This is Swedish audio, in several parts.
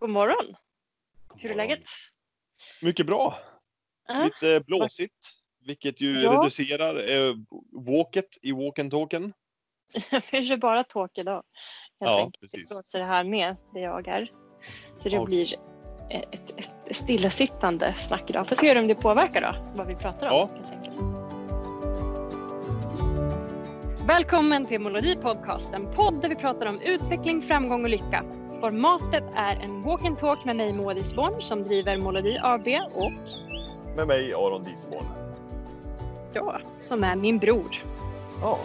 God morgon! Hur är läget? Mycket bra. Ja. Lite blåsigt, vilket ju Ja. reducerar eh, walket i walken talken. Vi kör bara talk idag. Helt Ja, enkelt. precis. Det låter det här med, det jag är. Så det Ja. blir ett, ett stillasittande snack idag. Får se om det påverkar då, vad vi pratar om. Ja. Välkommen till Molodi Podcast, en podd där vi pratar om utveckling, framgång och lycka. Formatet är en walk and talk med mig Moa Disborn som driver Molodi AB och Med mig Aron Disborn. jag som är min bror. Ja.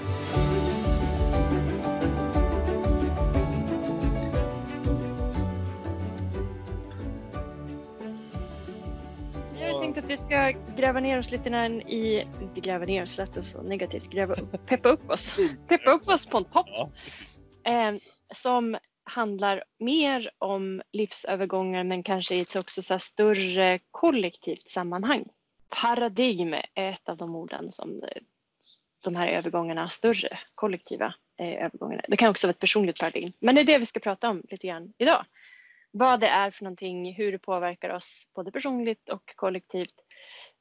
Jag har tänkt att vi ska gräva ner oss lite grann i, inte gräva ner oss, lät så negativt, gräva peppa upp oss. Peppa upp oss på en topp. ja. Eh, som handlar mer om livsövergångar men kanske i ett också så större kollektivt sammanhang. Paradigm är ett av de orden som eh, de här övergångarna, större kollektiva eh, övergångarna. Det kan också vara ett personligt paradigm. Men det är det vi ska prata om lite grann idag. Vad det är för någonting, hur det påverkar oss både personligt och kollektivt.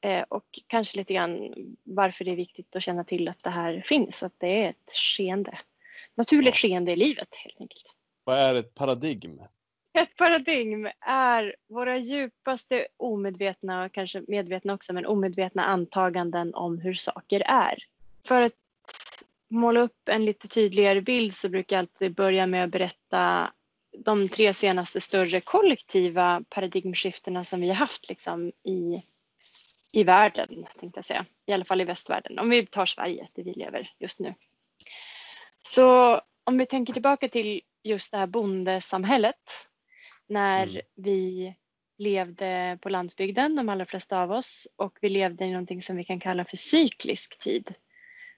Eh, och kanske lite grann varför det är viktigt att känna till att det här finns, att det är ett skeende. Naturligt skeende i livet helt enkelt. Vad är ett paradigm? Ett paradigm är våra djupaste omedvetna, och kanske medvetna också, men omedvetna antaganden om hur saker är. För att måla upp en lite tydligare bild så brukar jag alltid börja med att berätta de tre senaste större kollektiva paradigmskiftena som vi har haft liksom i, i världen, tänkte jag säga. I alla fall i västvärlden. Om vi tar Sverige, där vi lever just nu. Så om vi tänker tillbaka till just det här bondesamhället när Mm. vi levde på landsbygden, de allra flesta av oss, och vi levde i någonting som vi kan kalla för cyklisk tid.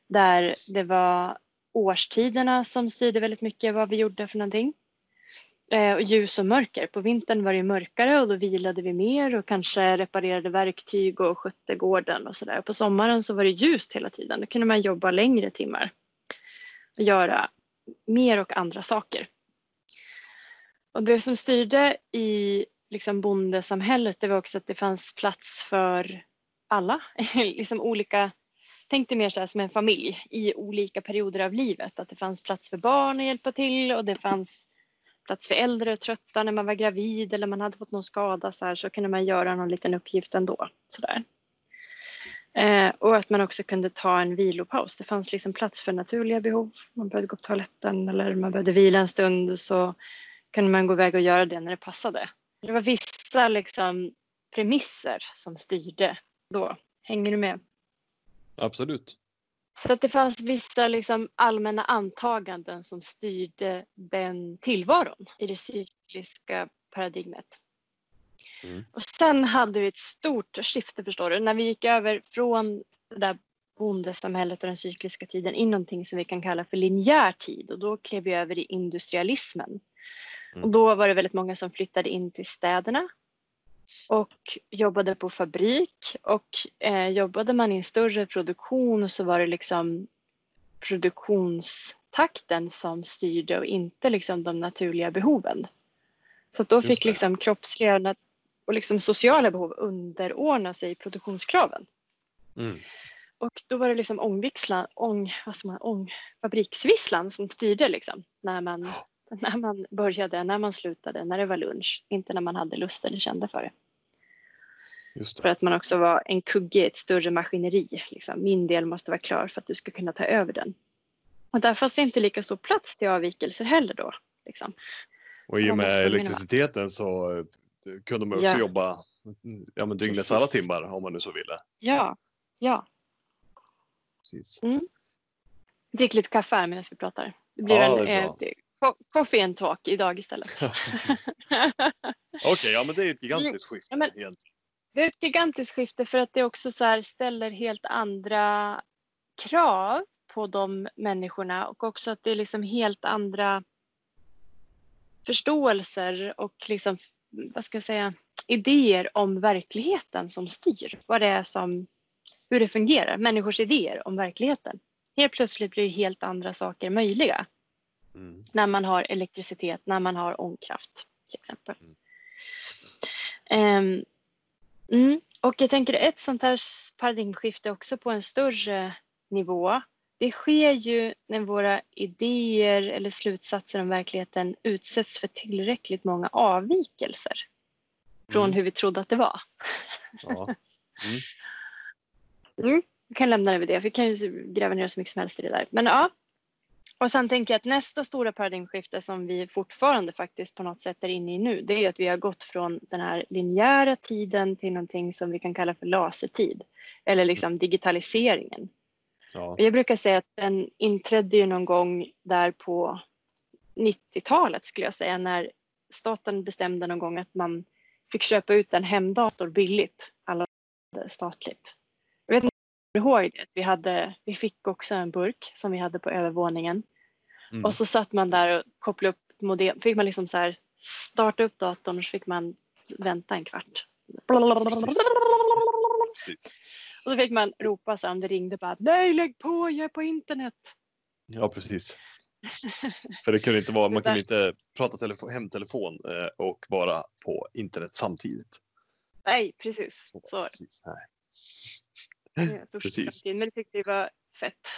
Där det var årstiderna som styrde väldigt mycket vad vi gjorde för någonting. Eh, ljus och mörker. På vintern var det mörkare och då vilade vi mer och kanske reparerade verktyg och skötte gården och sådär. På sommaren så var det ljust hela tiden. Då kunde man jobba längre timmar och göra mer och andra saker. Och det som styrde i liksom bondesamhället det var också att det fanns plats för alla. liksom olika, tänk dig mer så här som en familj i olika perioder av livet. Att det fanns plats för barn att hjälpa till och det fanns plats för äldre och trötta när man var gravid eller man hade fått någon skada så här så kunde man göra någon liten uppgift ändå. Så där. Eh, och att man också kunde ta en vilopaus. Det fanns liksom plats för naturliga behov. Man behövde gå på toaletten eller man behövde vila en stund så kunde man gå iväg och göra det när det passade. Det var vissa liksom premisser som styrde då. Hänger du med? Absolut. Så att det fanns vissa liksom allmänna antaganden som styrde den tillvaron i det cykliska paradigmet. Mm. Och sen hade vi ett stort skifte förstår du, när vi gick över från det där bondesamhället och den cykliska tiden in någonting som vi kan kalla för linjär tid och då klev vi över i industrialismen. Mm. Och då var det väldigt många som flyttade in till städerna och jobbade på fabrik och eh, jobbade man i en större produktion så var det liksom produktionstakten som styrde och inte liksom de naturliga behoven. Så då Just fick det. liksom kroppsliga och liksom sociala behov underordna sig produktionskraven. Mm. Och då var det liksom ångvixlan, ång, vad man, ång, fabriksvisslan som styrde liksom när man, när man började, när man slutade, när det var lunch, inte när man hade lust eller kände för det. Just För det. att man också var en kugge i ett större maskineri. Liksom. Min del måste vara klar för att du ska kunna ta över den. Och där fanns det inte lika stor plats till avvikelser heller då. Liksom. Och i och med elektriciteten så kunde man också Ja. jobba ja, men dygnets alla timmar om man nu så ville. Ja, ja. Precis. Drick lite kaffe medan vi pratar. Det blir Ja, en det eh, coffee and talk idag istället. Ja. Okej, ja men det är ett gigantiskt skifte. Ja, men- egentligen. Det är ett gigantiskt skifte för att det också så ställer helt andra krav på de människorna och också att det är liksom helt andra förståelser och liksom, vad ska jag säga, idéer om verkligheten som styr. Vad det är som, hur det fungerar, människors idéer om verkligheten. Helt plötsligt blir helt andra saker möjliga Mm. när man har elektricitet, när man har ångkraft till exempel. Mm. Mm. Och jag tänker ett sånt här paradigmskifte också på en större nivå. Det sker ju när våra idéer eller slutsatser om verkligheten utsätts för tillräckligt många avvikelser från Mm. hur vi trodde att det var. Ja. Mm. Mm, vi kan lämna det vid det. Vi kan ju gräva ner så mycket som helst i det där. Men ja. Och sen tänker jag att nästa stora paradigmskifte som vi fortfarande faktiskt på något sätt är inne i nu, det är att vi har gått från den här linjära tiden till någonting som vi kan kalla för lasertid. Eller liksom digitaliseringen. Ja. Jag brukar säga att den inträdde ju någon gång där på 90-talet skulle jag säga när staten bestämde någon gång att man fick köpa ut en hemdator billigt. Alla statligt. Jag vet inte om du ihåg det? Vi, hade, vi fick också en burk som vi hade på övervåningen. Mm. Och så satt man där och kopplade upp modem. Fick man liksom så här starta upp datorn och så fick man vänta en kvart. Precis. Och så fick man ropa så om det ringde bara nej lägg på, jag är på internet. Ja, precis. För det kunde inte vara, man kunde inte prata telefon, hemtelefon eh, och vara på internet samtidigt. Nej precis. Så Precis. Nej. Precis. Men det tyckte jag var fett.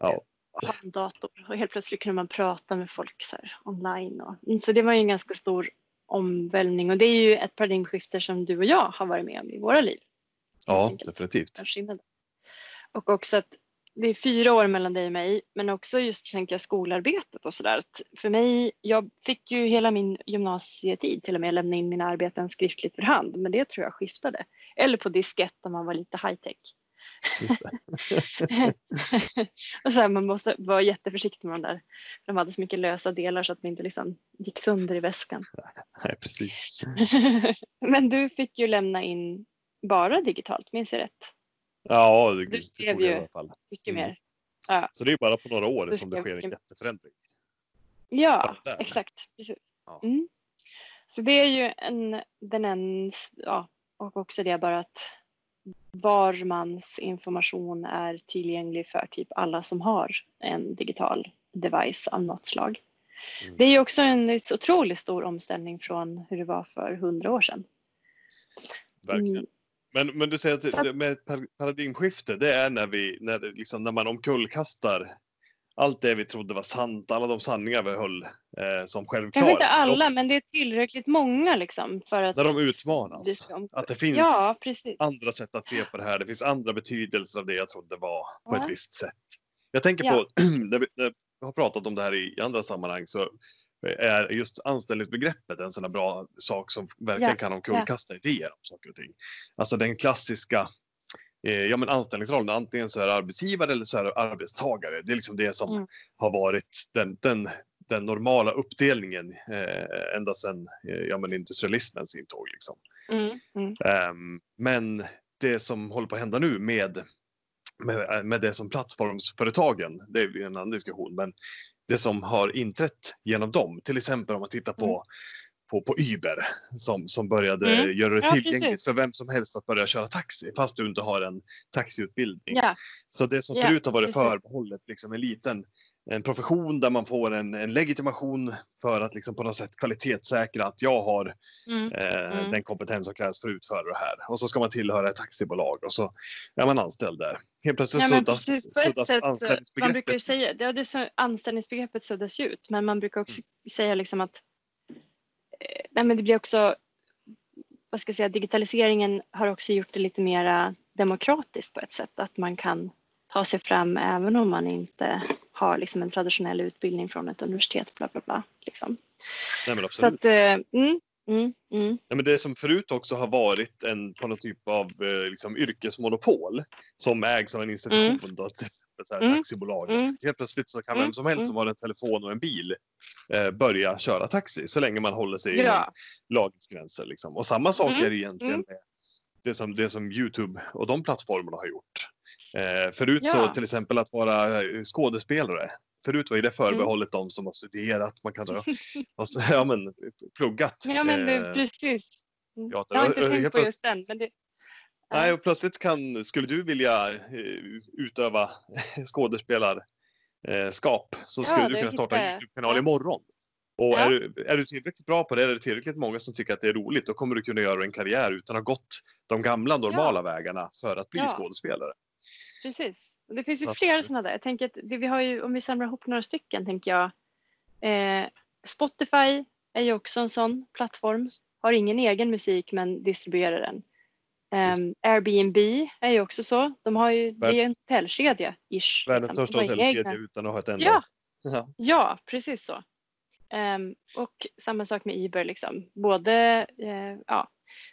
Ja. Att ha en dator och helt plötsligt kunde man prata med folk så här, online. Och, Mm, så det var ju en ganska stor omvälvning och det är ju ett paradigmskifte som du och jag har varit med om i våra liv. Ja, enkelt. definitivt. Och också att det är fyra år mellan dig och mig men också just tänker jag skolarbetet och sådär. För mig, jag fick ju hela min gymnasietid till och med lämna in mina arbeten skriftligt för hand men det tror jag skiftade. Eller på diskett om man var lite high tech. Det. och så här, man måste vara jätteförsiktig med de där. De hade så mycket lösa delar så att de inte liksom gick sönder i väskan. Nej, precis. Men du fick ju lämna in bara digitalt, minns jag rätt? Ja, det, Du det skrev jag ju- i alla fall. Mycket Mm. mer. Ja, Så det är bara på några år Du som det sker en mycket- jätteförändring. ja exakt. Ja. Mm. Så det är ju en, den en, ja, och också det bara att var mans information är tillgänglig för typ alla som har en digital device av något slag. Mm. Det är ju också en otroligt stor omställning från hur det var för hundra år sedan. Verkligen. Men, men du säger att det, med paradigmskifte, det är när, vi, när, det liksom, när man omkullkastar allt det vi trodde var sant, alla de sanningar vi höll eh, som självklara. Kanske inte alla, men det är tillräckligt många liksom för att När de det utmanas. ska om... Att det finns Ja, andra sätt att se på det här. Det finns andra betydelser av det jag trodde var på Ja. ett visst sätt. Jag tänker Ja. på, vi har pratat om det här i andra sammanhang, så är just anställningsbegreppet en sån här bra sak som verkligen Ja, kan omkullkasta idéer om saker och ting. Alltså den klassiska eh, ja, men anställningsrollen, antingen så är det arbetsgivare eller så är det arbetstagare. Det är liksom det som Mm. har varit den, den, den normala uppdelningen eh, ända sedan eh, ja, men industrialismens intåg. Liksom. Mm, mm. Ehm, men det som håller på att hända nu med, med, med det som plattformsföretagen, det är en annan diskussion, men det som har inträtt genom dem, till exempel om man tittar på, Mm. på, på Uber som, som började Mm. göra det Ja, tillgängligt precis. för vem som helst att börja köra taxi fast du inte har en taxiutbildning. Ja, Så det som Ja, förut har varit precis. förbehållet liksom en liten en profession där man får en, en legitimation för att liksom på något sätt kvalitetssäkra att jag har mm. eh, Mm. den kompetens som krävs för att utföra det här. Och så ska man tillhöra ett taxibolag och så är man anställd där. Helt plötsligt Ja, suddas, precis. Suddas sätt, eh, man brukar anställningsbegreppet. säga, ja, det är så, anställningsbegreppet suddas ju ut, men man brukar också säga liksom att eh, nej, men det blir också, vad ska jag säga, digitaliseringen har också gjort det lite mera demokratiskt på ett sätt, att man kan ta sig fram även om man inte har liksom en traditionell utbildning från ett universitet, bla bla bla. Liksom. Nej, men Så absolut. att, eh, mm, mm, mm. Nej, men det som förut också har varit en, på någon typ av eh, liksom, yrkesmonopol som ägs av en institution, då, till exempel så här, Mm. taxibolag. Mm. Helt plötsligt så kan Mm. vem som helst som har en telefon och en bil eh, börja köra taxi så länge man håller sig Ja, lagets gränser. Liksom. Och samma sak Mm, är egentligen mm. med det som, det som Youtube och de plattformarna har gjort. Eh, förut så Ja. till exempel att vara eh, skådespelare. Förut var ju det Mm. förbehållet de som har studerat, man kan ha, ha ja, men, pluggat. ja men eh, eh, precis. Mm. teater. Jag har inte tänkt på just den. Men det, Nej, och plötsligt kan, skulle du vilja eh, utöva skådespelarskap så skulle Ja, du kunna starta en jag. YouTube-kanal Ja. imorgon. Och Ja. är, du, är du tillräckligt bra på det, är det tillräckligt många som tycker att det är roligt, då kommer du kunna göra en karriär utan att ha gått de gamla normala vägarna för att bli Ja. skådespelare. Precis. Och det finns ju flera sådana där. Jag tänker att det, vi har ju, om vi samlar ihop några stycken, tänker jag. Eh, Spotify är ju också en sån plattform. Har ingen egen musik men distribuerar den. Um, Airbnb är ju också så. De har ju, det Värld- är en hotellkedja. Ish, Världens liksom. största De har ju hotellkedja utan att ha ett enda. Ja. Ja. Ja, precis så. Ehm, och samma sak med Uber. Liksom. Både, eh, ja,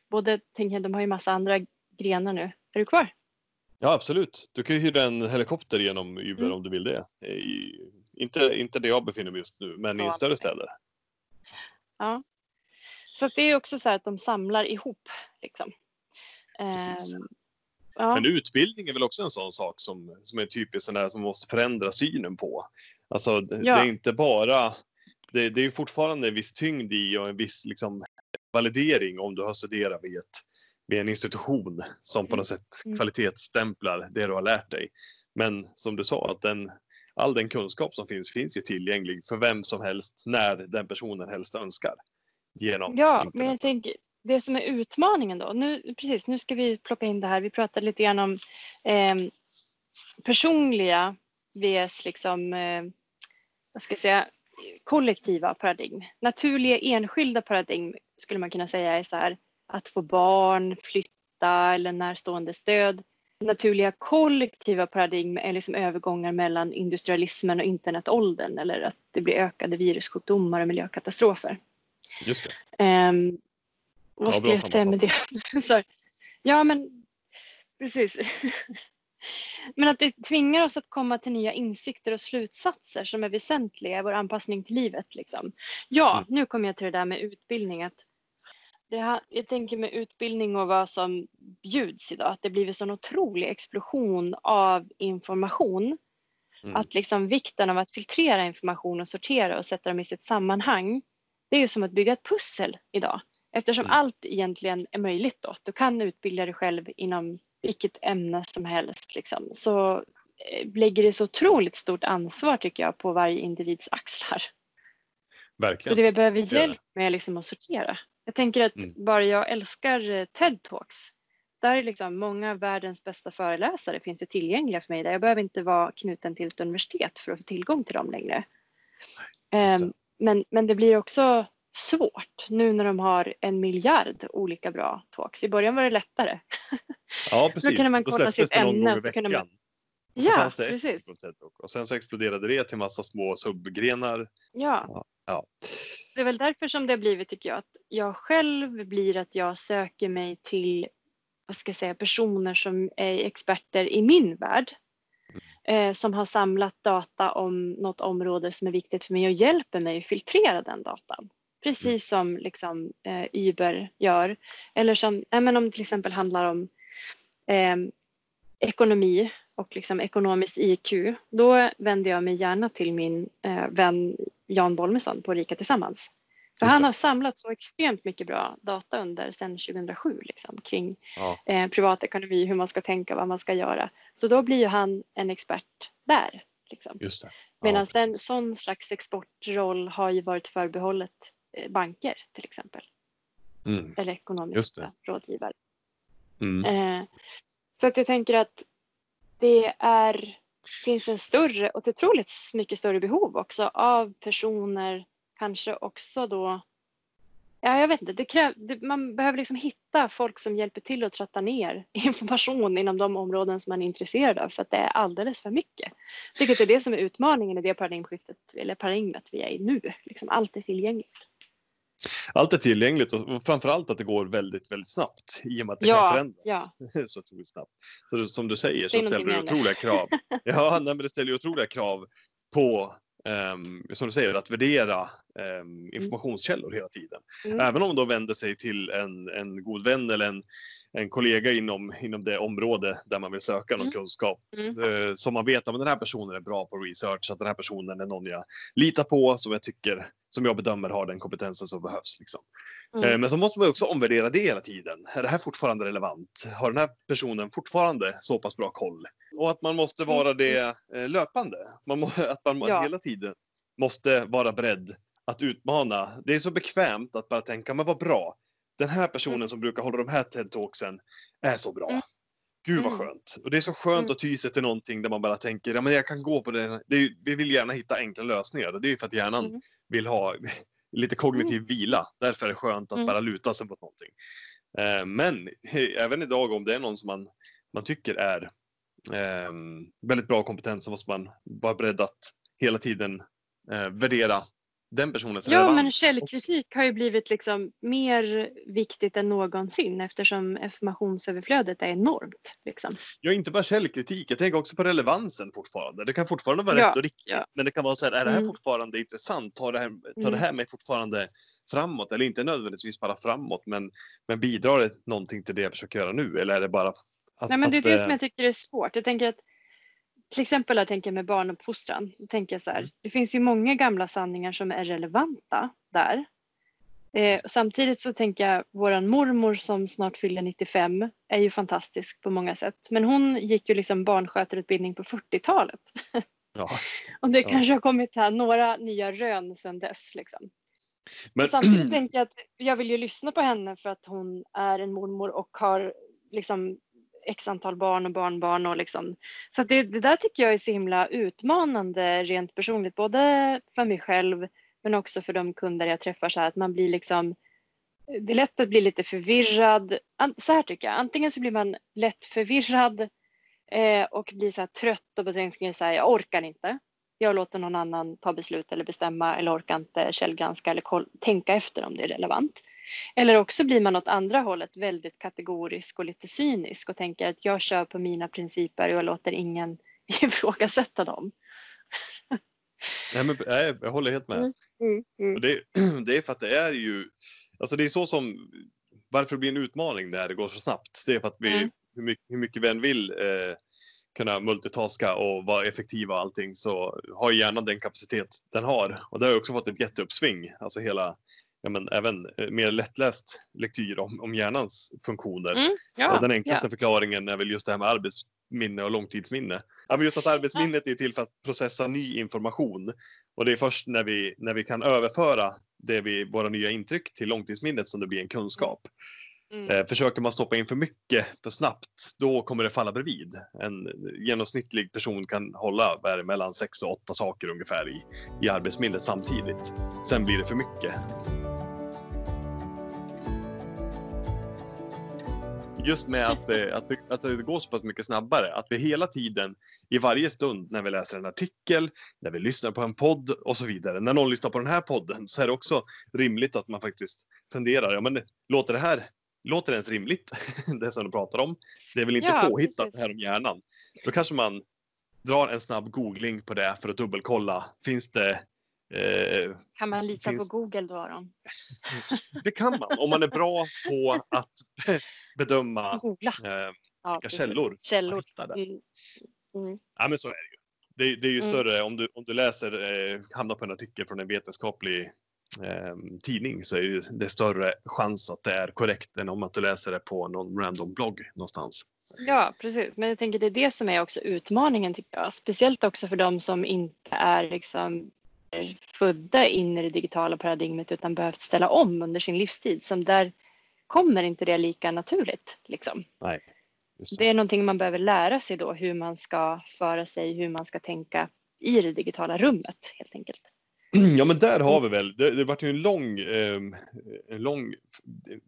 både tänker jag, de har ju massa andra grenar nu. Är du kvar? Ja, absolut. Du kan ju hyra en helikopter genom Uber Mm. om du vill det. I, inte, inte där jag befinner mig just nu, men i Ja, större precis. städer. Ja. Så det är också så här att de samlar ihop. Liksom. Precis. Ehm, ja, Men utbildning är väl också en sån sak som, som är typiskt sån där som måste förändra synen på. Alltså det, Ja. det är inte bara, det, det är fortfarande en viss tyngd i och en viss liksom, validering om du har studerat vid, ett, vid en institution som på något sätt Mm. kvalitetsstämplar det du har lärt dig. Men som du sa, att den, all den kunskap som finns finns ju tillgänglig för vem som helst när den personen helst önskar. Genom ja men internet. jag tänker det som är utmaningen då. Nu, precis, nu ska vi plocka in det här. Vi pratade lite grann om ehm, personliga vs liksom, eh, vad ska jag säga, kollektiva paradigm. Naturliga enskilda paradigm skulle man kunna säga är så här att få barn, flytta eller närstående stöd. Naturliga kollektiva paradigm är liksom övergångar mellan industrialismen och internetåldern eller att det blir ökade virussjukdomar och miljökatastrofer. Just det. Um, vad Ja, bra jag säga med det? Ja, men precis. men att det tvingar oss att komma till nya insikter och slutsatser som är väsentliga i vår anpassning till livet. Liksom. Ja, Mm. nu kommer jag till det där med utbildning. Att det jag tänker med utbildning och vad som bjuds idag, att det blivit en otrolig explosion av information. Mm. Att liksom vikten av att filtrera information och sortera och sätta dem i sitt sammanhang. Det är ju som att bygga ett pussel idag. Eftersom Mm. allt egentligen är möjligt då. Du kan utbilda dig själv inom vilket ämne som helst. Liksom. Så eh, lägger det så otroligt stort ansvar tycker jag på varje individs axlar. Så Verkligen. det vi behöver hjälp med är liksom att sortera. Jag tänker att Mm. bara jag älskar eh, TED Talks. Där är liksom många av världens bästa föreläsare finns ju tillgängliga för mig. Där jag behöver inte vara knuten till ett universitet för att få tillgång till dem längre. Just det. Ehm, men, men det blir också svårt nu när de har en miljard olika bra talks. I början var det lättare. Ja, precis. kunde man Då kolla sitt ämne så kunde man- Ja, precis. Och sen så exploderade det till massa små subgrenar. Ja. Ja. Det är väl därför som det har blivit, tycker jag, att jag själv blir att jag söker mig till vad ska jag säga, personer som är experter i min värld. Eh, som har samlat data om något område som är viktigt för mig och hjälper mig att filtrera den datan. Precis som liksom, eh, Uber gör. Eller som, ja, men om det till exempel handlar om eh, ekonomi och liksom ekonomiskt IQ. Då vänder jag mig gärna till min eh, vän Jan Bolmesson på Rika Tillsammans. För han har samlat så extremt mycket bra data under sedan 2007 liksom, kring Ja. eh, privatekonomi, hur man ska tänka, vad man ska göra. Så då blir ju han en expert där. Liksom. Just det. Medan ja, den precis. sån slags exportroll har ju varit förbehållet eh, banker till exempel. Mm. Eller ekonomiska rådgivare. Mm. Eh, så att jag tänker att det är, finns en större och ett otroligt mycket större behov också av personer, kanske också då Ja, jag vet inte. Det kräv, det, man behöver liksom hitta folk som hjälper till att tratta ner information inom de områden som man är intresserad av för att det är alldeles för mycket. Jag tycker att det är det som är utmaningen i det paradigmskiftet eller paradigmet vi är i nu. Liksom allt är tillgängligt. Allt är tillgängligt och framförallt att det går väldigt, väldigt snabbt i och med att det Ja, kan förändras ja. så otroligt snabbt. Så det- som du säger så Säg ställer det otroliga krav. Ja, nej, men det ställer otroliga krav på, ehm, som du säger, att värdera ehm, informationskällor hela tiden. Mm. Även om de vänder sig till en, en god vän eller en, en kollega inom, inom det område där man vill söka någon Mm. kunskap. Mm. Eh, som man vet att den här personen är bra på research, att den här personen är någon jag litar på, som jag tycker, som jag bedömer har den kompetensen som behövs. Liksom. Eh, Mm. Men så måste man också omvärdera det hela tiden. Är det här fortfarande relevant? Har den här personen fortfarande så pass bra koll? Och att man måste vara det eh, löpande. Man må, att man Ja. hela tiden måste vara beredd att utmana. Det är så bekvämt att bara tänka, men vad bra. Den här personen Mm. som brukar hålla de här TED-talksen är så bra. Mm. Gud vad Mm. skönt. Och det är så skönt Mm. att ty sig till någonting där man bara tänker, ja men jag kan gå på det. det är, vi vill gärna hitta enkla lösningar och det är ju för att hjärnan Mm. vill ha lite kognitiv vila. Därför är det skönt att Mm. bara luta sig mot någonting. Eh, men även idag om det är någon som man, man tycker är eh, väldigt bra kompetens så måste man vara beredd att hela tiden eh, värdera den personens Ja, men relevans också. källkritik har ju blivit liksom mer viktigt än någonsin eftersom informationsöverflödet är enormt. Liksom. Ja, inte bara källkritik. Jag tänker också på relevansen fortfarande. Det kan fortfarande vara Ja, rätt och riktigt, ja. men det kan vara så här, är det här Mm. fortfarande intressant? Tar det här, tar det Mm. här mig fortfarande framåt? Eller inte nödvändigtvis bara framåt, men, men bidrar det någonting till det jag försöker göra nu? Eller är det bara att... Nej, men det är att, det eh, som jag tycker är svårt. Jag tänker att till exempel jag tänker med barnuppfostran. Så tänker jag så här, Mm. det finns ju många gamla sanningar som är relevanta där. Eh, samtidigt så tänker jag våran mormor som snart fyller 95 är ju fantastisk på många sätt. Men hon gick ju liksom barnskötarutbildning på 40-talet. Ja. Och det Ja. kanske har kommit här några nya rön sedan dess. Liksom. Men, samtidigt tänker jag att jag vill ju lyssna på henne för att hon är en mormor och har liksom x antal barn och barnbarn. Och liksom. Så det, det där tycker jag är så himla utmanande rent personligt, både för mig själv men också för de kunder jag träffar. Så här, att man blir liksom, det är lätt att bli lite förvirrad. Så här tycker jag, antingen så blir man lätt förvirrad eh, och blir så här trött och tänker så här, jag orkar inte. Jag låter någon annan ta beslut eller bestämma eller orkar inte källgranska eller tänka efter om det är relevant. Eller också blir man åt andra hållet väldigt kategorisk och lite cynisk och tänker att jag kör på mina principer och jag låter ingen ifrågasätta dem. nej, men, nej, jag håller helt med. Mm. Mm, mm. Det, det är för att det är ju, alltså det är så som, varför det blir en utmaning när det går så snabbt. Det är för att vi, Mm. hur, mycket, hur mycket vi än vill eh, kunna multitaska och vara effektiva och allting så har hjärnan den kapacitet den har. Och det har också fått ett jätteuppsving, alltså hela, ja men även eh, mer lättläst lektyr om, om hjärnans funktioner. Mm, ja, och den enklaste förklaringen är väl just det här med arbetsminne och långtidsminne. Ja, men just att arbetsminnet är till för att processa ny information. Och det är först när vi, när vi kan överföra det vi, våra nya intryck till långtidsminnet som det blir en kunskap. Mm. Eh, försöker man stoppa in för mycket för snabbt, då kommer det falla bredvid. En genomsnittlig person kan hålla mellan sex och åtta saker ungefär i, i arbetsminnet samtidigt. Sen blir det för mycket. Just med att, eh, att, det, att det går så pass mycket snabbare, att vi hela tiden i varje stund när vi läser en artikel, när vi lyssnar på en podd och så vidare. När någon lyssnar på den här podden så är det också rimligt att man faktiskt funderar, ja men låter det här Låter det ens rimligt, det som du pratar om? Det är väl inte Ja, påhittat precis. det här om hjärnan? Då kanske man drar en snabb googling på det för att dubbelkolla. Finns det... Eh, Kan man lita finns- på Google då Aron? det kan man om man är bra på att bedöma eh, Ja, vilka källor Källor. Mm. Mm. Ja, men så är det ju. Det, det är ju Mm. större om du, om du läser, eh, hamnar på en artikel från en vetenskaplig tidning så är det, ju, det större chans att det är korrekt än om att du läser det på någon random blogg någonstans. Ja, precis. Men jag tänker det är det som är också utmaningen tycker jag. Speciellt också för de som inte är liksom födda in i det digitala paradigmet utan behövt ställa om under sin livstid. Som där kommer inte det lika naturligt. Liksom. Nej. Just Det är någonting man behöver lära sig då hur man ska föra sig, hur man ska tänka i det digitala rummet helt enkelt. Ja, men där har vi väl, det, det vart ju en lång, eh, en lång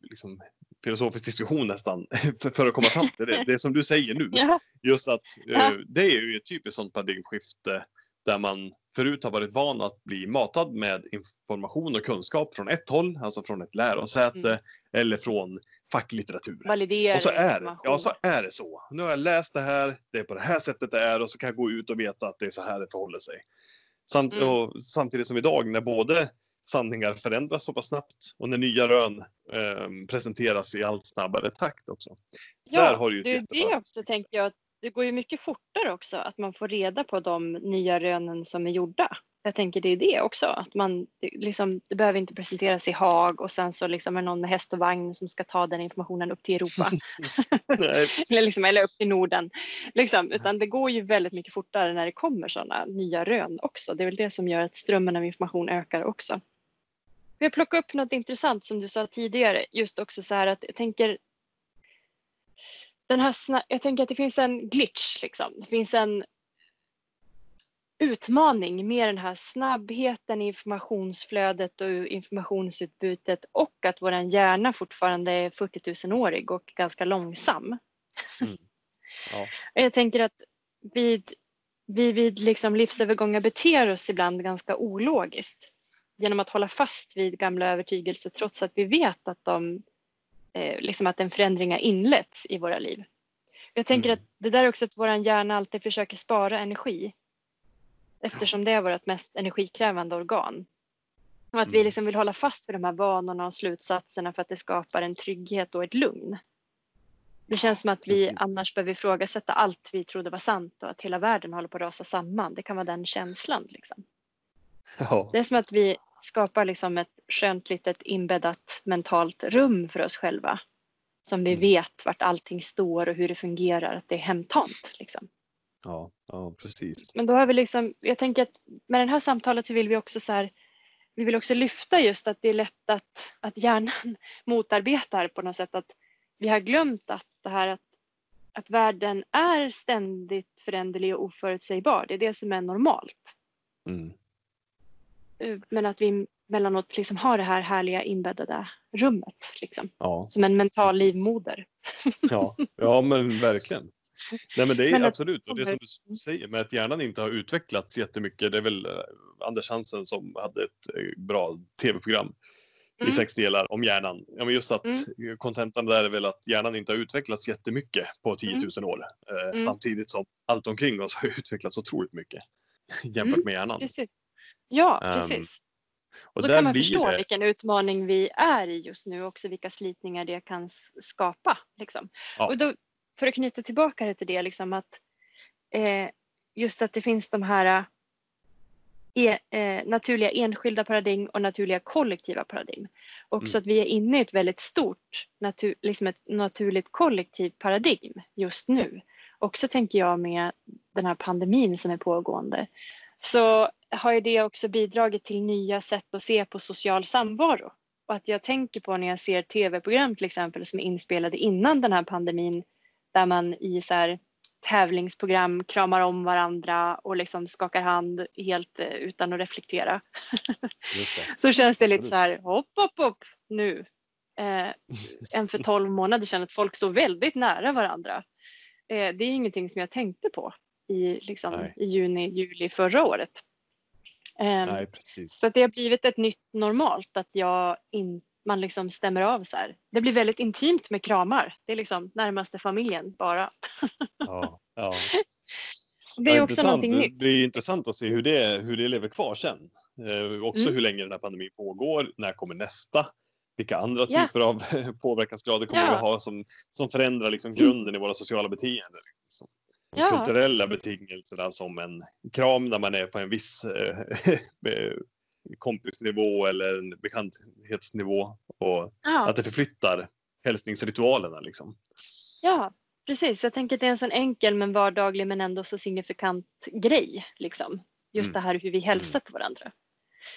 liksom, filosofisk diskussion nästan för, för att komma fram till det. Det som du säger nu, Ja, just att eh, det är ju ett typiskt sånt paradigmskifte där man förut har varit van att bli matad med information och kunskap från ett håll, alltså från ett lärosäte Mm. eller från facklitteratur. validera Och så är det. Ja, så är det så. Nu har jag läst det här, det är på det här sättet det är och så kan jag gå ut och veta att det är så här det förhåller sig. Samt, Mm. och samtidigt som idag när både sanningar förändras så pass snabbt och när nya rön eh, presenteras i allt snabbare takt också. Ja, Där har du det är det också tänker jag. Det går ju mycket fortare också att man får reda på de nya rönen som är gjorda. Jag tänker det är det också. Att man, liksom, det behöver inte presenteras i Haag och sen så liksom är det någon med häst och vagn som ska ta den informationen upp till Europa. Eller, liksom, eller upp till Norden. Liksom, utan det går ju väldigt mycket fortare när det kommer sådana nya rön också. Det är väl det som gör att strömmen av information ökar också. jag plockar upp något intressant som du sa tidigare. Just också så här att jag tänker den här jag tänker att det finns en glitch liksom. Det finns en utmaning med den här snabbheten i informationsflödet och informationsutbytet och att vår hjärna fortfarande är 40 000-årig och ganska långsam. Mm. Ja. Jag tänker att vid, vi vid liksom livsövergångar beter oss ibland ganska ologiskt genom att hålla fast vid gamla övertygelser trots att vi vet att, de, eh, liksom att en förändring har inletts i våra liv. Jag tänker mm. att det där är också att vår hjärna alltid försöker spara energi eftersom det är vårt mest energikrävande organ. Och att vi mm. liksom vill hålla fast vid de här vanorna och slutsatserna för att det skapar en trygghet och ett lugn. Det känns som att vi annars behöver ifrågasätta allt vi trodde var sant och att hela världen håller på att rasa samman. Det kan vara den känslan. Liksom. Ja. Det är som att vi skapar liksom ett skönt litet inbäddat mentalt rum för oss själva. Som vi mm. vet vart allting står och hur det fungerar, att det är hemtamt. Liksom. Ja, ja, precis. Men då har vi liksom, jag tänker att med det här samtalet så vill vi också så här, vi vill också lyfta just att det är lätt att, att hjärnan motarbetar på något sätt att vi har glömt att det här att, att världen är ständigt föränderlig och oförutsägbar. Det är det som är normalt. Mm. Eh, men att vi mellanåt liksom har det här härliga inbäddade rummet. Liksom. Ja. Som en mental livmoder. Ja, ja men verkligen. Nej men det är men absolut, och det som du säger med att hjärnan inte har utvecklats jättemycket, det är väl uh, Anders Hansen som hade ett uh, bra tv-program mm. i sex delar om hjärnan. Ja, men just att mm. kontentan där är väl att hjärnan inte har utvecklats jättemycket på 10 000 mm. år. Uh, mm. Samtidigt som allt omkring oss har utvecklats otroligt mycket jämfört mm. med hjärnan. Precis. Ja, ehm, precis. Um, och då kan man förstå det... vilken utmaning vi är i just nu och också vilka slitningar det kan skapa. Liksom. Ja. Och då, för att knyta tillbaka till det, liksom att eh, just att det finns de här eh, eh, naturliga enskilda paradigm och naturliga kollektiva paradigm. Också mm. att vi är inne i ett väldigt stort, natur, liksom ett naturligt kollektivt paradigm just nu. Också tänker jag med den här pandemin som är pågående. Så har ju det också bidragit till nya sätt att se på social samvaro. Och att jag tänker på när jag ser tv-program till exempel som är inspelade innan den här pandemin där man i så här, tävlingsprogram kramar om varandra och liksom skakar hand helt eh, utan att reflektera. så känns det lite så här hopp, hopp, hopp nu. Eh, än för tolv månader sedan att folk står väldigt nära varandra. Eh, det är ingenting som jag tänkte på i, liksom, i juni, juli förra året. Eh, Nej, så det har blivit ett nytt normalt att jag inte man liksom stämmer av så här. Det blir väldigt intimt med kramar. Det är liksom närmaste familjen bara. Ja, ja. Det är ja, också någonting nytt. Det är intressant att se hur det, hur det lever kvar sen. Eh, också mm. hur länge den här pandemin pågår. När kommer nästa? Vilka andra typer ja. av påverkansgrader kommer ja. vi ha som, som förändrar liksom grunden i våra sociala beteenden? Liksom. Ja. Kulturella betingelser som en kram när man är på en viss eh, kompisnivå eller en bekanthetsnivå och ja. att det förflyttar hälsningsritualerna. Liksom. Ja, precis. Jag tänker att det är en sån enkel men vardaglig men ändå så signifikant grej. Liksom. Just mm. det här hur vi hälsar mm. på varandra.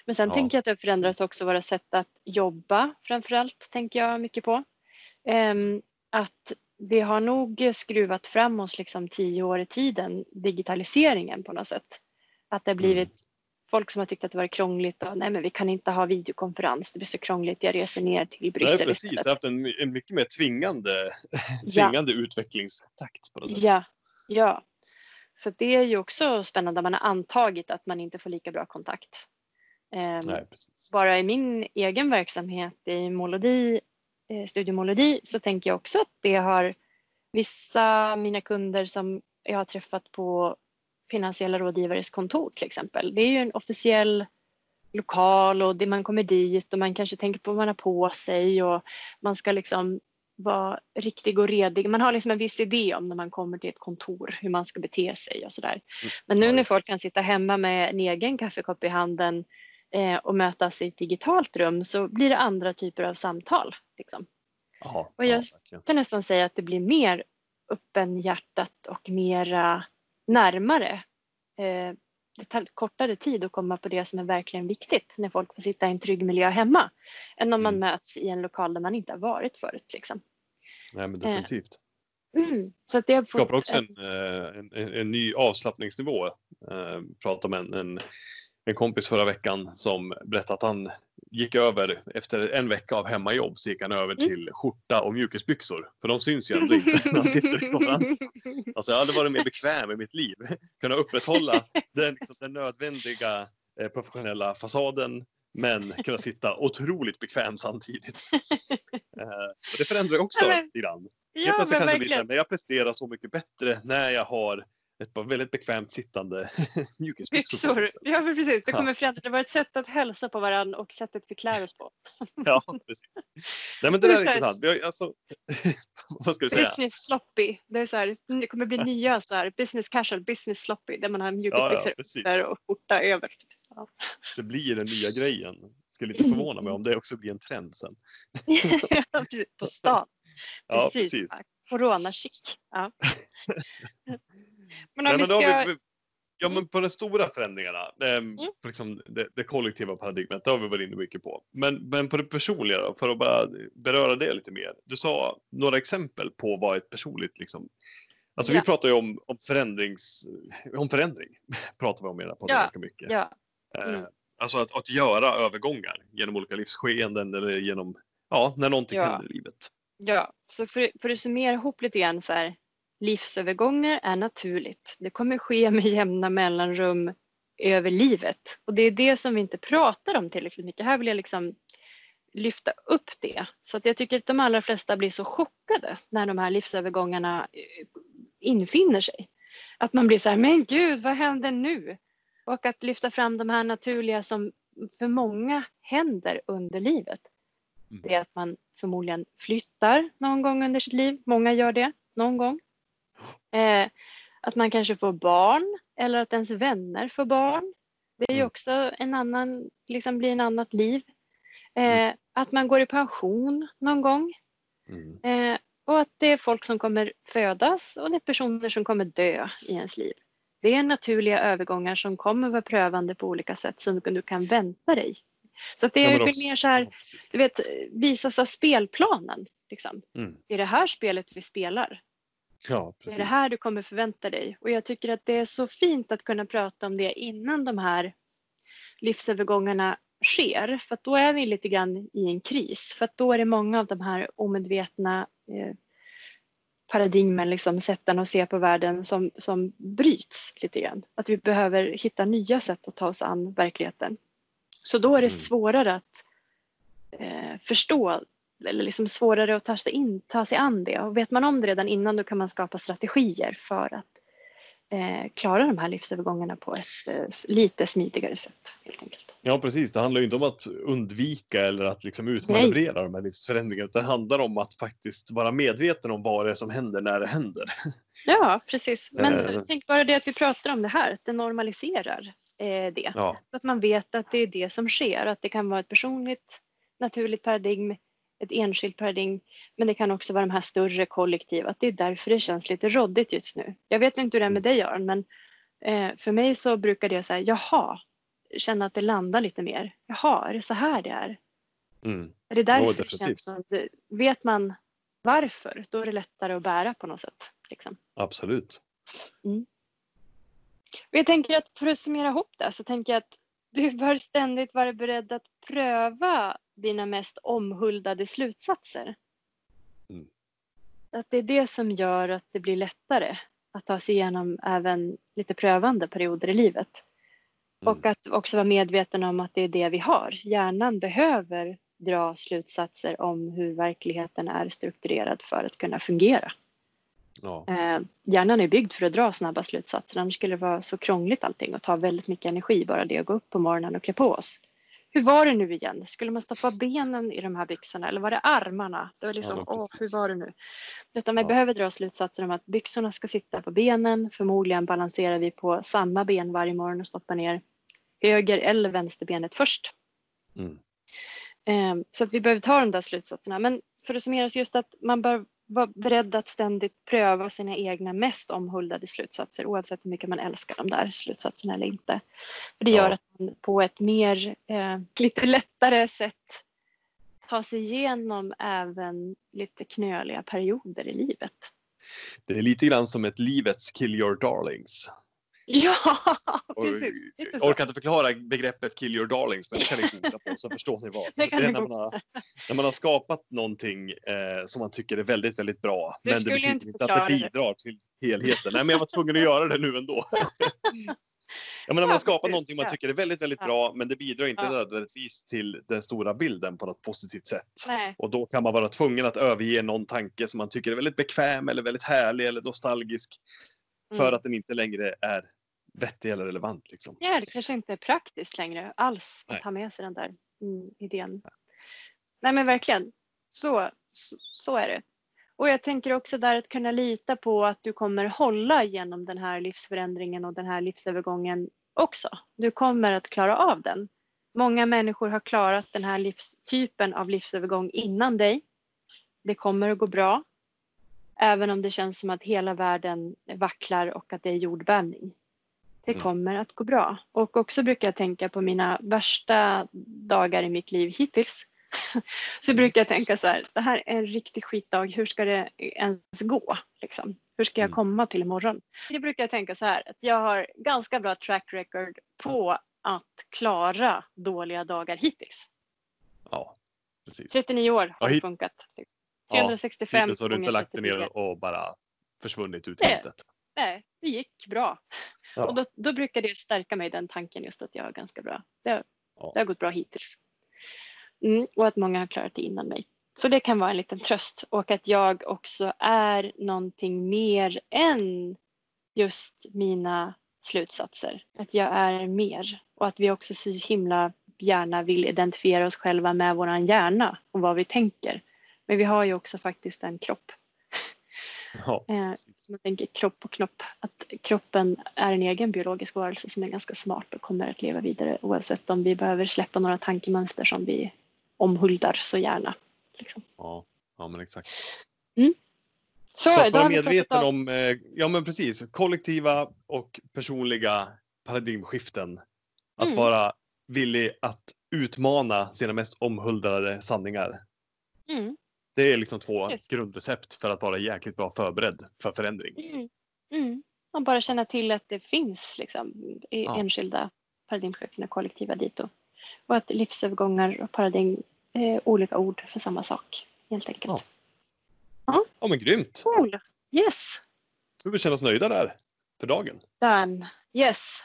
Men sen ja, tänker jag att det förändras också våra sätt att jobba framförallt tänker jag mycket på. Um, att vi har nog skruvat fram oss liksom tio år i tiden, digitaliseringen på något sätt. Att det har blivit mm folk som har tyckt att det varit krångligt och nej men vi kan inte ha videokonferens, det blir så krångligt, jag reser ner till Bryssel Nej, precis, istället. haft en, en mycket mer tvingande, tvingande ja. utvecklingstakt. På något sätt. Ja, ja. Så det är ju också spännande, man har antagit att man inte får lika bra kontakt. Um, nej, bara i min egen verksamhet i Molodi, eh, Studio Molodi så tänker jag också att det har vissa mina kunder som jag har träffat på finansiella rådgivares kontor till exempel. Det är ju en officiell lokal och det man kommer dit och man kanske tänker på vad man har på sig och man ska liksom vara riktig och redig. Man har liksom en viss idé om när man kommer till ett kontor hur man ska bete sig och sådär. Mm. Men nu när folk kan sitta hemma med en egen kaffekopp i handen eh, och mötas i ett digitalt rum så blir det andra typer av samtal. Liksom. Aha, och jag ja, kan nästan säga att det blir mer öppenhjärtat och mera närmare. Eh, det tar kortare tid att komma på det som är verkligen viktigt när folk får sitta i en trygg miljö hemma än om man Mm. möts i en lokal där man inte har varit förut. Liksom. Nej, men definitivt. Mm. Så att det har skapar också en, eh, en, en, en ny avslappningsnivå. Eh, pratade med en, en, en kompis förra veckan som berättade att han gick över, efter en vecka av hemmajobb, så gick han över Mm. till skjorta och mjukisbyxor. För de syns ju ändå inte när han sitter i konferens. Alltså jag hade varit mer bekväm i mitt liv. Kunna upprätthålla den, liksom, den nödvändiga eh, professionella fasaden men kunna sitta otroligt bekväm samtidigt. Eh, och det förändrar ju också Ja, men- lite grann. Ja, plötsligt men kanske blir så här, men jag presterar så mycket bättre när jag har ett par väldigt bekvämt sittande mjukisbyxor. Ja, men precis. Det Ja. kommer förändra. Det var ett sätt att hälsa på varandra och sättet vi klär oss på. Ja, precis. Nej men det där är. Vi har, alltså, vad ska vi säga? Business sloppy. Det, är så här, det kommer bli nya så här, business casual, business sloppy där man har Ja, ja, mjukisbyxor precis. under och skjorta över. Ja. Det blir den nya grejen. Skulle inte förvåna mig om det också blir en trend sen. På stan. Ja, precis. precis. Ja, Corona-chic. Ja. Men Nej, om vi men då ska... har vi, ja, men på de stora förändringarna, ehm, Mm. liksom det, det kollektiva paradigmet, det har vi varit inne mycket på. Men, men på det personliga då, för att bara beröra det lite mer. Du sa några exempel på vad ett personligt liksom, Alltså Ja. vi pratar ju om, om, förändrings, om förändring, pratar vi om i den här podden Ja, ganska mycket. Ja, Eh, mm. Alltså att, att göra övergångar genom olika livsskeenden eller genom, ja, när någonting Ja. händer i livet. ja, så för, för att summera ihop lite grann så här. Livsövergångar är naturligt. Det kommer ske med jämna mellanrum över livet. Och det är det som vi inte pratar om tillräckligt mycket. Här vill jag liksom lyfta upp det. Så att jag tycker att de allra flesta blir så chockade när de här livsövergångarna eh, infinner sig. Att man blir så här, men gud, vad händer nu? Och att lyfta fram de här naturliga som för många händer under livet. Mm. Det är att man förmodligen flyttar någon gång under sitt liv. Många gör det någon gång. Eh, att man kanske får barn eller att ens vänner får barn. Det är ju Mm. också en annan, liksom blir en annat liv. Eh, Mm. Att man går i pension någon gång. Mm. Eh, och att det är folk som kommer födas och det är personer som kommer dö i ens liv. Det är naturliga övergångar som kommer vara prövande på olika sätt som du kan vänta dig. Så det Ja, är också- mer så här, ja, du vet, visas av spelplanen. Liksom. Mm. Det är det här spelet vi spelar. Ja, Det precis. är det här du kommer förvänta dig. Och jag tycker att det är så fint att kunna prata om det innan de här livsövergångarna sker. För då är vi lite grann i en kris. För då är det många av de här omedvetna eh, paradigmen, liksom, sätten att se på världen som, som bryts lite grann. Att vi behöver hitta nya sätt att ta oss an verkligheten. Så då är det Mm. svårare att eh, förstå eller liksom svårare att ta sig, in, ta sig an det. Och vet man om det redan innan då kan man skapa strategier för att eh, klara de här livsövergångarna på ett eh, lite smidigare sätt. helt enkelt. Ja, precis. Det handlar inte om att undvika eller att liksom utmanövrera de här livsförändringarna. utan Det handlar om att faktiskt vara medveten om vad det är som händer när det händer. Ja, precis. Men Eh. tänk bara det att vi pratar om det här, att det normaliserar eh, det. Ja, Så att man vet att det är det som sker, att det kan vara ett personligt naturligt paradigm, ett enskilt paradigm, men det kan också vara de här större kollektiva, att det är därför det känns lite råddigt just nu. Jag vet inte hur det är med dig Aron, men eh, för mig så brukar det säga jaha, känna att det landar lite mer. Jaha, är det så här det är? mm. Är det därför det känns som Vet man varför, då är det lättare att bära på något sätt. Liksom. absolut. Och jag tänker att för att summera ihop det så tänker jag att du bör ständigt vara beredd att pröva dina mest omhuldade slutsatser. Mm. Att det är det som gör att det blir lättare att ta sig igenom även lite prövande perioder i livet. Mm. Och att också vara medveten om att det är det vi har. Hjärnan behöver dra slutsatser om hur verkligheten är strukturerad för att kunna fungera. Ja. Eh, hjärnan är byggd för att dra snabba slutsatser, annars skulle det vara så krångligt allting och ta väldigt mycket energi bara det att gå upp på morgonen och klä på oss. Hur var det nu igen? Skulle man stoppa benen i de här byxorna eller var det armarna? Det var liksom, Ja, åh, hur var det nu? Utan vi Ja. behöver dra slutsatser om att byxorna ska sitta på benen. Förmodligen balanserar vi på samma ben varje morgon och stoppar ner höger eller vänsterbenet först. Mm. Eh, Så att vi behöver ta de där slutsatserna. Men för att summera så just att man bör vara beredd att ständigt pröva sina egna mest omhuldade slutsatser oavsett hur mycket man älskar de där slutsatserna eller inte. För det gör Ja. att man på ett mer, eh, lite lättare sätt tar sig igenom även lite knöliga perioder i livet. Det är lite grann som ett livets kill your darlings. Ja, precis. Jag orkar inte förklara begreppet kill your darlings, men det kan ni googla på så förstår ni vad. Det kan är när, man har, när man har skapat någonting eh, som man tycker är väldigt, väldigt bra. Du men det betyder inte inte att det förklara det. bidrar till helheten. Nej, men jag var tvungen att göra det nu ändå. Ja, men när man har skapat någonting man tycker är väldigt, väldigt bra, men det bidrar inte Ja. nödvändigtvis till den stora bilden på något positivt sätt. Nej, Och då kan man vara tvungen att överge någon tanke som man tycker är väldigt bekväm eller väldigt härlig eller nostalgisk för mm. att den inte längre är vettig eller relevant. Liksom. Ja, det kanske inte är praktiskt längre alls Nej. att ha med sig den där mm, idén. Nej men verkligen, så, så, så är det. Och jag tänker också där att kunna lita på att du kommer hålla genom den här livsförändringen och den här livsövergången också. Du kommer att klara av den. Många människor har klarat den här livstypen av livsövergång innan dig. Det kommer att gå bra. Även om det känns som att hela världen vacklar och att det är jordbävning. Det Mm. kommer att gå bra. Och också brukar jag tänka på mina värsta dagar i mitt liv hittills. Så brukar jag tänka så här, det här är en riktig skitdag, hur ska det ens gå? Liksom? Hur ska jag Mm. komma till imorgon? Det brukar jag tänka så här, att jag har ganska bra track record på att klara dåliga dagar hittills. Ja, precis. 39 år har Ja, funkat. Liksom. Ja, 365 Hittills har du inte lagt dig 34. ner och bara försvunnit ut i Nej. intet. Nej, det gick bra. Ja. Och då, då brukar det stärka mig den tanken just att jag är ganska bra. Det, Ja. det har gått bra hittills. Mm, och att många har klarat det innan mig. Så det kan vara en liten tröst och att jag också är någonting mer än just mina slutsatser. Att jag är mer och att vi också så himla gärna vill identifiera oss själva med våran hjärna och vad vi tänker. Men vi har ju också faktiskt en kropp Ja, Eh, man tänker kropp och knopp, att kroppen är en egen biologisk varelse som är ganska smart och kommer att leva vidare oavsett om vi behöver släppa några tankemönster som vi omhuldar så gärna. Liksom. ja, ja, men exakt. Så, Så att vara medveten om- om, eh, ja men precis, kollektiva och personliga paradigmskiften. Att Mm. vara villig att utmana sina mest omhuldade sanningar. Mm, Det är liksom två Yes. grundrecept för att vara jäkligt bra förberedd för förändring. mm, mm. Och bara känna till att det finns liksom, i Ja. enskilda paradigmskiften och kollektiva dito. Och att livsövergångar och paradigm är olika ord för samma sak helt enkelt. Ja. Ja men grymt! Cool! Yes! Så vi känner oss nöjda där för dagen. Done. Yes.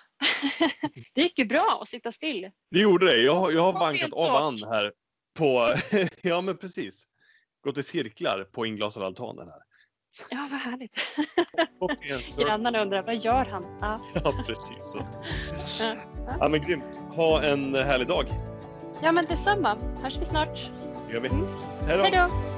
det gick ju bra att sitta still. Det gjorde det. Jag, jag har vankat av sak. an här på, ja men precis. Gått i cirklar på inglasade altanen här. Ja, vad härligt. Grannarna undrar, vad gör han? Ja. Ja precis så. Ja. Men grymt. Ha en härlig dag. ja, men detsamma. Hörs vi snart. Det gör vi. Mm. Hej då!